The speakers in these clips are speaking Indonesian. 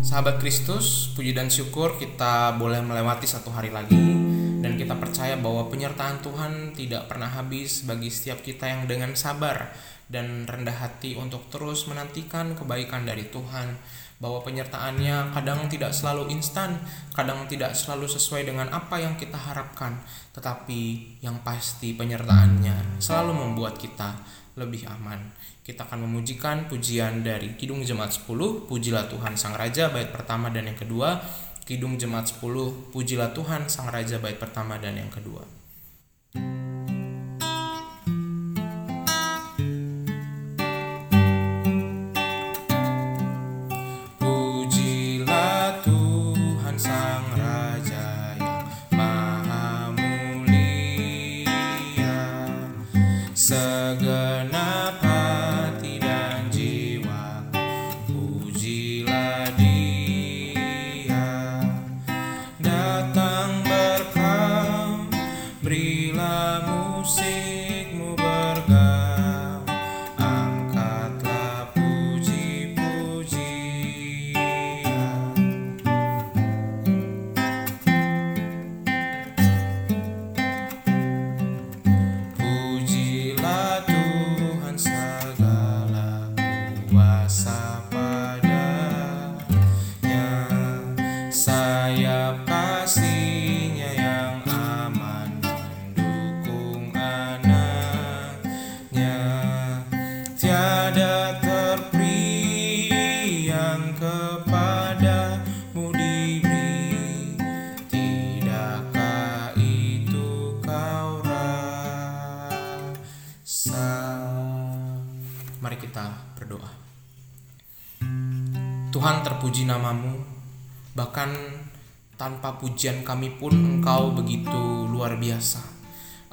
Sahabat Kristus, puji dan syukur kita boleh melewati satu hari lagi dan kita percaya bahwa penyertaan Tuhan tidak pernah habis bagi setiap kita yang dengan sabar dan rendah hati untuk terus menantikan kebaikan dari Tuhan bahwa penyertaannya kadang tidak selalu instan, kadang tidak selalu sesuai dengan apa yang kita harapkan, tetapi yang pasti penyertaannya selalu membuat kita lebih aman. Kita akan memujikan pujian dari Kidung Jemaat 10, Pujilah Tuhan Sang Raja bait pertama dan yang kedua, Kidung Jemaat 10, Pujilah Tuhan Sang Raja bait pertama dan yang kedua. Tiada terperi yang kepadamu diberi Tidakkah itu kau rasa? Mari kita berdoa. Tuhan terpuji namamu. Bahkan tanpa pujian kami pun engkau begitu luar biasa.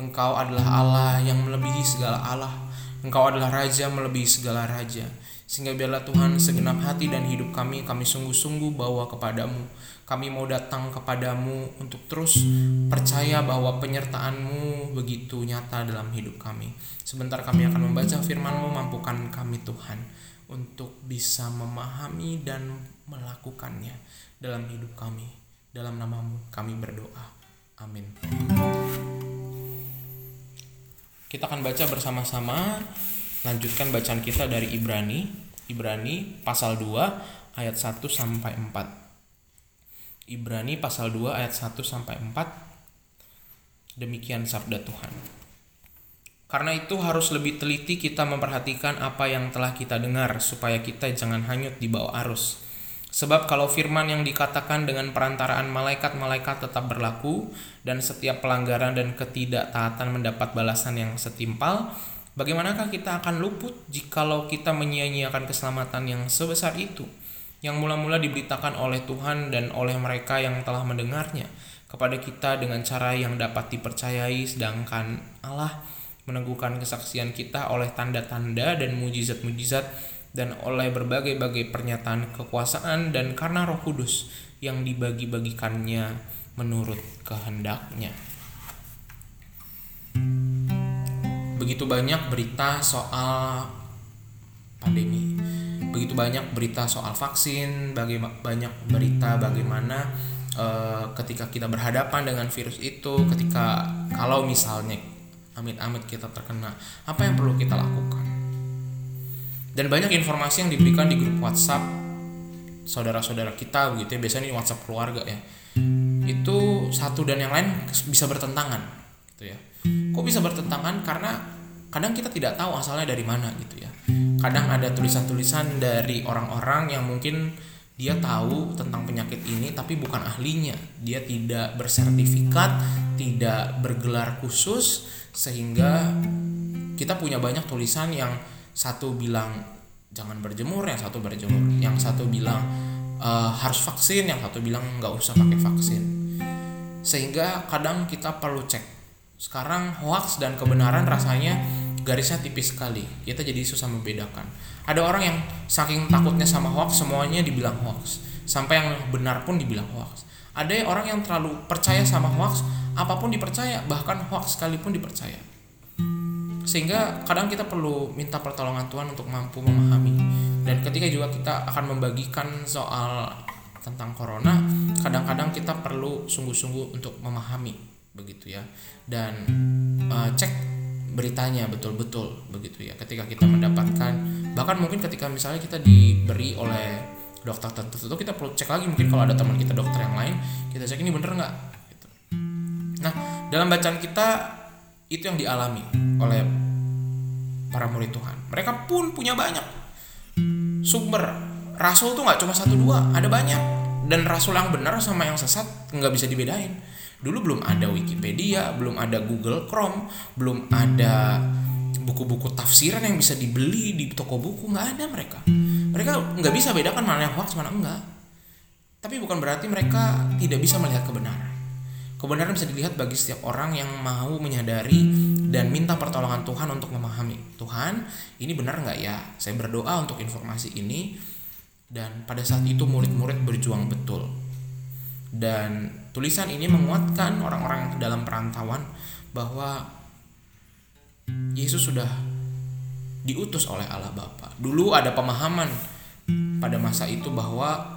Engkau adalah Allah yang melebihi segala Allah Engkau adalah Raja melebihi segala Raja. Sehingga biarlah Tuhan segenap hati dan hidup kami Kami sungguh-sungguh bawa kepadamu. Kami mau datang kepadamu untuk terus percaya bahwa penyertaanmu begitu nyata dalam hidup kami. Sebentar kami akan membaca firmanmu Mampukan kami Tuhan untuk bisa memahami dan melakukannya dalam hidup kami. Dalam namamu kami berdoa. Amin kita akan baca bersama-sama lanjutkan bacaan kita dari Ibrani. Ibrani pasal 2 ayat 1 sampai 4 Ibrani pasal 2 ayat 1 sampai 4 demikian sabda Tuhan. Karena itu harus lebih teliti kita memperhatikan apa yang telah kita dengar supaya kita jangan hanyut di bawah arus. Sebab kalau firman yang dikatakan dengan perantaraan malaikat-malaikat tetap berlaku dan setiap pelanggaran dan ketidaktaatan mendapat balasan yang setimpal, bagaimanakah kita akan luput jikalau kita menyia-nyiakan keselamatan yang sebesar itu yang mula-mula diberitakan oleh Tuhan dan oleh mereka yang telah mendengarnya kepada kita dengan cara yang dapat dipercayai sedangkan Allah meneguhkan kesaksian kita oleh tanda-tanda dan mujizat-mujizat dan oleh berbagai-bagai pernyataan kekuasaan dan karena Roh Kudus yang dibagi-bagikannya menurut kehendaknya. Begitu banyak berita soal pandemi. Begitu banyak berita soal vaksin, banyak berita bagaimana eh, ketika kita berhadapan dengan virus itu, ketika kalau misalnya amit-amit kita terkena, apa yang perlu kita lakukan? Dan banyak informasi yang diberikan di grup WhatsApp saudara-saudara kita begitu ya, biasanya ini WhatsApp keluarga ya. Itu satu dan yang lain bisa bertentangan gitu ya. Kok bisa bertentangan? Karena kadang kita tidak tahu asalnya dari mana gitu ya. Kadang ada tulisan-tulisan dari orang-orang yang mungkin dia tahu tentang penyakit ini tapi bukan ahlinya. Dia tidak bersertifikat, tidak bergelar khusus sehingga kita punya banyak tulisan yang satu bilang jangan berjemur, yang satu berjemur, yang satu bilang eh, harus vaksin, yang satu bilang nggak usah pakai vaksin. Sehingga kadang kita perlu cek. Sekarang hoax dan kebenaran rasanya garisnya tipis sekali. Kita jadi susah membedakan. Ada orang yang saking takutnya sama hoax semuanya dibilang hoax. Sampai yang benar pun dibilang hoax. Ada orang yang terlalu percaya sama hoax, apa pun dipercaya, bahkan hoax sekalipun dipercaya. Sehingga kadang kita perlu minta pertolongan Tuhan untuk mampu memahami. Dan ketika juga kita akan membagikan soal tentang corona kadang-kadang kita perlu sungguh-sungguh untuk memahami begitu ya dan uh, cek beritanya betul-betul begitu ya ketika kita mendapatkan bahkan mungkin ketika misalnya kita diberi oleh dokter tertentu kita perlu cek lagi mungkin kalau ada teman kita dokter yang lain kita cek ini bener nggak gitu. nah dalam bacaan kita itu yang dialami oleh para murid Tuhan. Mereka pun punya banyak. Sumber rasul tuh nggak cuma satu dua ada banyak. Dan rasul yang benar sama yang sesat nggak bisa dibedain. Dulu belum ada Wikipedia belum ada Google Chrome belum ada buku-buku tafsiran yang bisa dibeli di toko buku nggak ada mereka. Mereka nggak bisa bedakan mana yang hoax mana enggak. Tapi bukan berarti mereka tidak bisa melihat kebenaran. Kebenaran bisa dilihat bagi setiap orang yang mau menyadari dan minta pertolongan Tuhan untuk memahami Tuhan ini benar nggak ya saya berdoa untuk informasi ini dan pada saat itu murid-murid berjuang betul. Dan tulisan ini menguatkan orang-orang dalam perantauan bahwa Yesus sudah diutus oleh Allah Bapa. Dulu ada pemahaman pada masa itu bahwa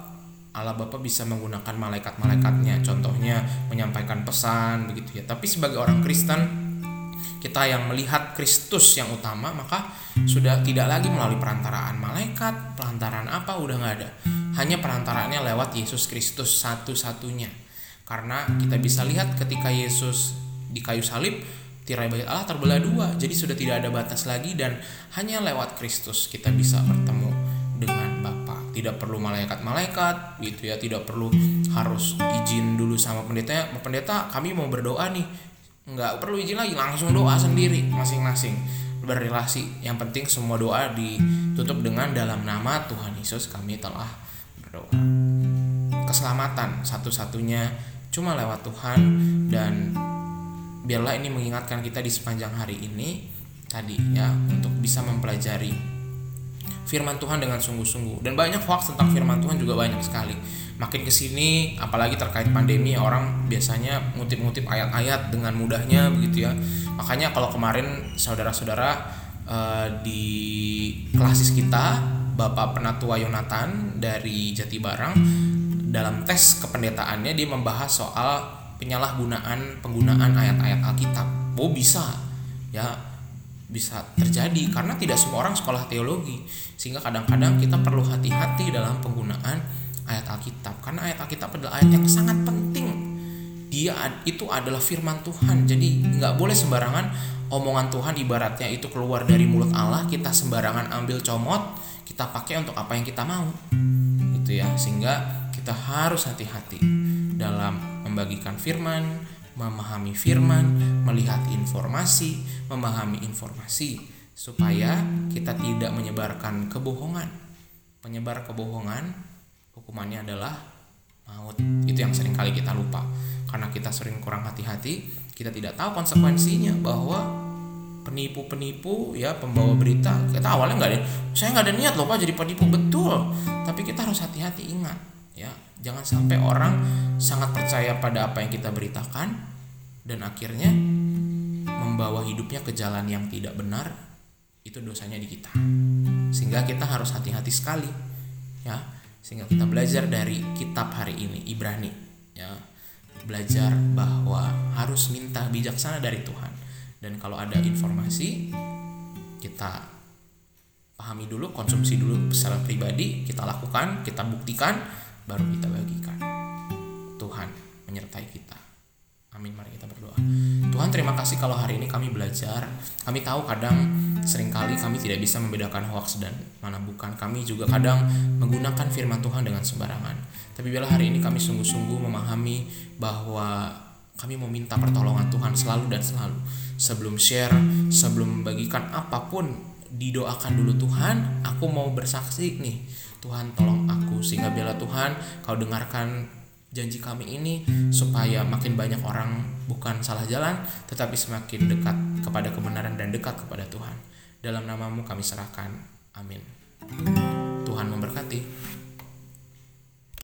Allah Bapa bisa menggunakan malaikat-malaikatnya, contohnya menyampaikan pesan begitu ya. Tapi sebagai orang Kristen kita yang melihat Kristus yang utama maka sudah tidak lagi melalui perantaraan malaikat perantaraan apa udah nggak ada. Hanya perantaraannya lewat Yesus Kristus satu-satunya. Karena kita bisa lihat ketika Yesus di kayu salib tirai bait Allah terbelah dua. Jadi sudah tidak ada batas lagi dan hanya lewat Kristus kita bisa bertemu dengan Bapa. Tidak perlu malaikat-malaikat gitu ya. Tidak perlu harus izin dulu sama pendeta. Pendeta kami mau berdoa nih nggak perlu izin lagi langsung doa sendiri masing-masing berrelasi. Yang penting semua doa ditutup dengan dalam nama Tuhan Yesus kami telah berdoa. Keselamatan satu-satunya cuma lewat Tuhan dan biarlah ini mengingatkan kita di sepanjang hari ini tadi ya untuk bisa mempelajari firman Tuhan dengan sungguh-sungguh. Dan banyak hoax tentang firman Tuhan juga banyak sekali. Makin ke sini apalagi terkait pandemi orang biasanya ngutip-ngutip ayat-ayat dengan mudahnya begitu ya. Makanya kalau kemarin saudara-saudara uh, di klasis kita Bapak Penatua Yonatan dari Jatibarang dalam tes kependetaannya dia membahas soal penyalahgunaan penggunaan ayat-ayat Alkitab. Oh bisa. Ya bisa terjadi karena tidak semua orang sekolah teologi. Sehingga kadang-kadang kita perlu hati-hati dalam penggunaan ayat Alkitab. Karena ayat Alkitab adalah ayat yang sangat penting. Dia itu adalah firman Tuhan. Jadi nggak boleh sembarangan omongan Tuhan ibaratnya itu keluar dari mulut Allah kita sembarangan ambil comot kita pakai untuk apa yang kita mau. Itu ya. Sehingga kita harus hati-hati dalam membagikan firman memahami firman melihat informasi memahami informasi supaya kita tidak menyebarkan kebohongan. Penyebar kebohongan hukumannya adalah maut. Itu yang sering kali kita lupa. Karena kita sering kurang hati-hati, kita tidak tahu konsekuensinya bahwa penipu-penipu ya pembawa berita. Kita awalnya nggak ada saya nggak ada niat loh pak jadi penipu. Betul. Tapi kita harus hati-hati ingat ya jangan sampai orang sangat percaya pada apa yang kita beritakan dan akhirnya membawa hidupnya ke jalan yang tidak benar itu dosanya di kita. Sehingga kita harus hati-hati sekali ya. Sehingga kita belajar dari kitab hari ini Ibrani ya. Belajar bahwa harus minta bijaksana dari Tuhan. Dan kalau ada informasi kita pahami dulu konsumsi dulu secara pribadi kita lakukan kita buktikan baru kita bagikan Tuhan menyertai kita amin mari kita berdoa Tuhan terima kasih kalau hari ini kami belajar kami tahu kadang Seringkali kami tidak bisa membedakan hoax dan mana bukan. Kami juga kadang menggunakan firman Tuhan dengan sembarangan. Tapi bila hari ini kami sungguh-sungguh memahami bahwa kami meminta pertolongan Tuhan selalu dan selalu. Sebelum share, sebelum membagikan apa pun, didoakan dulu Tuhan, aku mau bersaksi nih. Tuhan tolong aku sehingga bila Tuhan kau dengarkan janji kami ini supaya makin banyak orang bukan salah jalan tetapi semakin dekat kepada kebenaran dan dekat kepada Tuhan. Dalam namamu kami serahkan. Amin. Tuhan memberkati.